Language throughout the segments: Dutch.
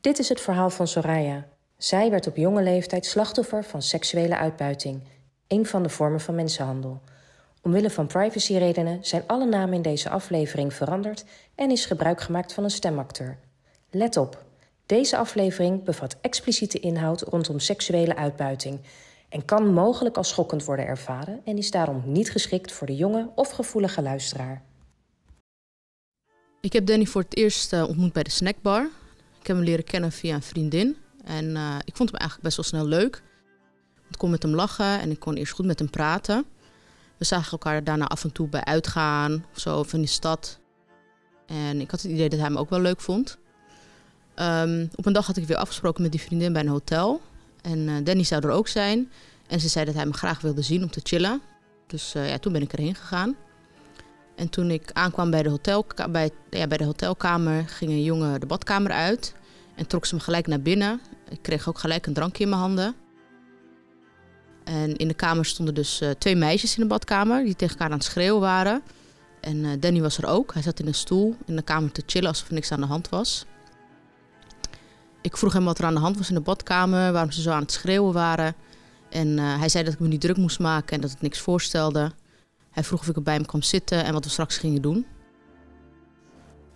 Dit is het verhaal van Soraya. Zij werd op jonge leeftijd slachtoffer van seksuele uitbuiting, een van de vormen van mensenhandel. Omwille van privacyredenen zijn alle namen in deze aflevering veranderd en is gebruik gemaakt van een stemacteur. Let op, deze aflevering bevat expliciete inhoud rondom seksuele uitbuiting en kan mogelijk als schokkend worden ervaren en is daarom niet geschikt voor de jonge of gevoelige luisteraar. Ik heb Danny voor het eerst uh, ontmoet bij de snackbar. Ik heb hem leren kennen via een vriendin. En uh, ik vond hem eigenlijk best wel snel leuk. Ik kon met hem lachen en ik kon eerst goed met hem praten. We zagen elkaar daarna af en toe bij uitgaan of zo, of in de stad. En ik had het idee dat hij me ook wel leuk vond. Um, op een dag had ik weer afgesproken met die vriendin bij een hotel. En uh, Danny zou er ook zijn. En ze zei dat hij me graag wilde zien om te chillen. Dus uh, ja, toen ben ik erheen gegaan. En toen ik aankwam bij de, hotel, bij, ja, bij de hotelkamer, ging een jongen de badkamer uit. En trok ze me gelijk naar binnen. Ik kreeg ook gelijk een drankje in mijn handen. En in de kamer stonden dus uh, twee meisjes in de badkamer die tegen elkaar aan het schreeuwen waren. En uh, Danny was er ook. Hij zat in een stoel in de kamer te chillen alsof er niks aan de hand was. Ik vroeg hem wat er aan de hand was in de badkamer, waarom ze zo aan het schreeuwen waren. En uh, hij zei dat ik me niet druk moest maken en dat het niks voorstelde. Hij vroeg of ik bij hem kwam zitten en wat we straks gingen doen.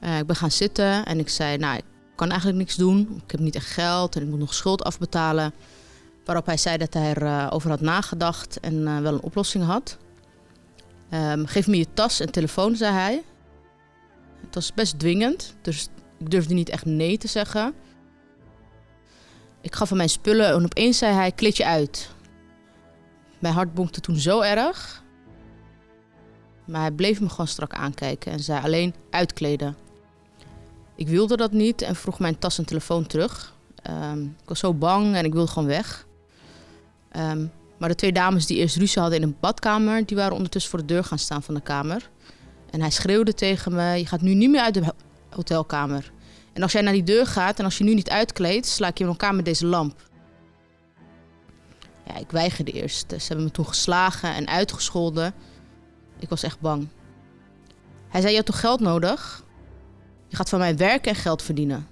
Ik ben gaan zitten en ik zei, nou, kan eigenlijk niks doen. Ik heb niet echt geld en ik moet nog schuld afbetalen. Waarop hij zei dat hij erover had nagedacht en uh, wel een oplossing had. Um, geef me je tas en telefoon, zei hij. Het was best dwingend, dus ik durfde niet echt nee te zeggen. Ik gaf hem mijn spullen en opeens zei hij, kleed je uit. Mijn hart bonkte toen zo erg. Maar hij bleef me gewoon strak aankijken en zei alleen uitkleden. Ik wilde dat niet en vroeg mijn tas en telefoon terug. Um, ik was zo bang en ik wilde gewoon weg. Um, maar de twee dames die eerst ruzie hadden in een badkamer, die waren ondertussen voor de deur gaan staan van de kamer. En hij schreeuwde tegen me: Je gaat nu niet meer uit de hotelkamer. En als jij naar die deur gaat en als je nu niet uitkleedt, sla ik je in elkaar met deze lamp. Ja, ik weigerde eerst. Ze hebben me toen geslagen en uitgescholden. Ik was echt bang. Hij zei: Je hebt toch geld nodig? Je gaat van mij werken en geld verdienen.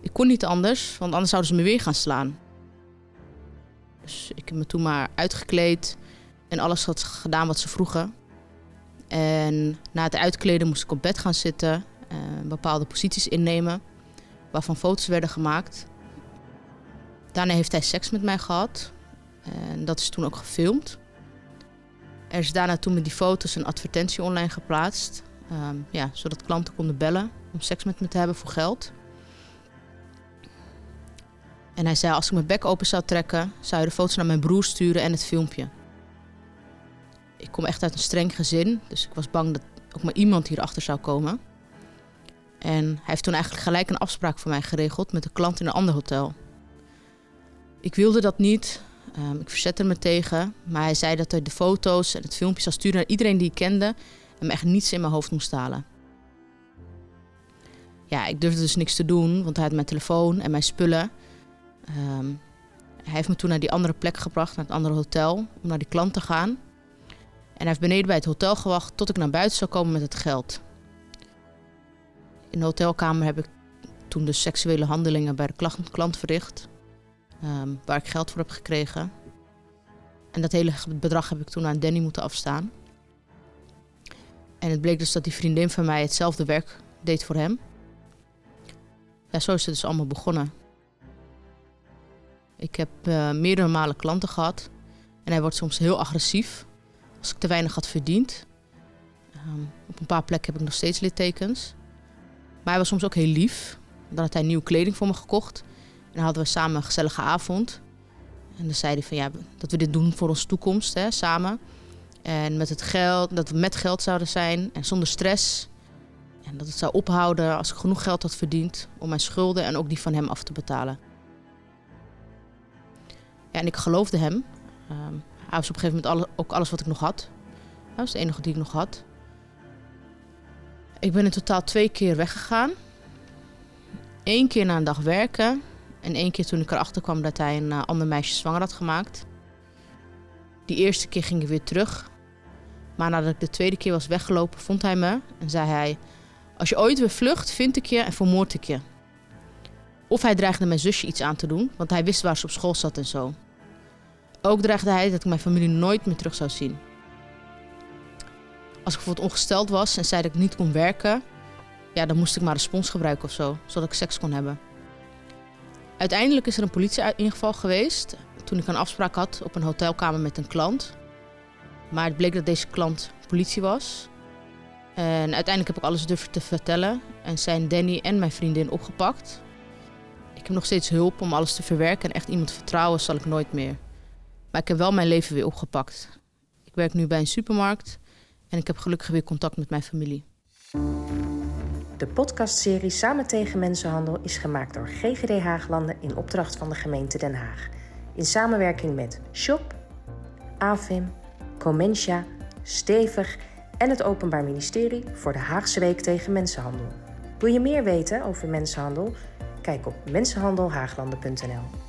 Ik kon niet anders, want anders zouden ze me weer gaan slaan. Dus ik heb me toen maar uitgekleed en alles had gedaan wat ze vroegen. En na het uitkleden moest ik op bed gaan zitten, uh, bepaalde posities innemen, waarvan foto's werden gemaakt. Daarna heeft hij seks met mij gehad en dat is toen ook gefilmd. Er is daarna toen met die foto's een advertentie online geplaatst, um, ja, zodat klanten konden bellen om seks met me te hebben voor geld. En hij zei, als ik mijn bek open zou trekken, zou je de foto's naar mijn broer sturen en het filmpje. Ik kom echt uit een streng gezin, dus ik was bang dat ook maar iemand hierachter zou komen. En hij heeft toen eigenlijk gelijk een afspraak voor mij geregeld met een klant in een ander hotel. Ik wilde dat niet, um, ik verzette me tegen, maar hij zei dat hij de foto's en het filmpje zou sturen naar iedereen die ik kende me echt niets in mijn hoofd moest halen. Ja, ik durfde dus niks te doen, want hij had mijn telefoon en mijn spullen. Um, hij heeft me toen naar die andere plek gebracht, naar het andere hotel, om naar die klant te gaan. En hij heeft beneden bij het hotel gewacht tot ik naar buiten zou komen met het geld. In de hotelkamer heb ik toen de seksuele handelingen bij de klant, verricht, um, waar ik geld voor heb gekregen. En dat hele bedrag heb ik toen aan Danny moeten afstaan. En het bleek dus dat die vriendin van mij hetzelfde werk deed voor hem. Ja, zo is het dus allemaal begonnen. Ik heb uh, meerdere malen klanten gehad. En hij wordt soms heel agressief als ik te weinig had verdiend. Um, op een paar plekken heb ik nog steeds littekens. Maar hij was soms ook heel lief. Dan had hij nieuwe kleding voor me gekocht. En dan hadden we samen een gezellige avond. En dan zei hij van ja, dat we dit doen voor onze toekomst, hè, samen. En met het geld, dat we met geld zouden zijn en zonder stress. En dat het zou ophouden als ik genoeg geld had verdiend om mijn schulden en ook die van hem af te betalen. Ja, en ik geloofde hem. Um, hij was op een gegeven moment ook alles wat ik nog had. Dat was het enige die ik nog had. Ik ben in totaal twee keer weggegaan. Eén keer na een dag werken. En één keer toen ik erachter kwam dat hij een uh, ander meisje zwanger had gemaakt. Die eerste keer ging ik weer terug. Maar nadat ik de tweede keer was weggelopen, vond hij me en zei hij: Als je ooit weer vlucht, vind ik je en vermoord ik je. Of hij dreigde mijn zusje iets aan te doen, want hij wist waar ze op school zat en zo. Ook dreigde hij dat ik mijn familie nooit meer terug zou zien. Als ik bijvoorbeeld ongesteld was en zei dat ik niet kon werken, ja, dan moest ik maar een spons gebruiken of zo, zodat ik seks kon hebben. Uiteindelijk is er een politieingeval geweest toen ik een afspraak had op een hotelkamer met een klant. Maar het bleek dat deze klant politie was. En uiteindelijk heb ik alles durven te vertellen en zijn Danny en mijn vriendin opgepakt. Ik heb nog steeds hulp om alles te verwerken en echt iemand vertrouwen zal ik nooit meer. Maar ik heb wel mijn leven weer opgepakt. Ik werk nu bij een supermarkt en ik heb gelukkig weer contact met mijn familie. De podcastserie Samen tegen Mensenhandel is gemaakt door GGD Haaglanden in opdracht van de gemeente Den Haag. In samenwerking met Shop, AFIM, Comencia, Stevig en het Openbaar Ministerie voor de Haagse Week tegen Mensenhandel. Wil je meer weten over mensenhandel? Kijk op mensenhandelhaaglanden.nl.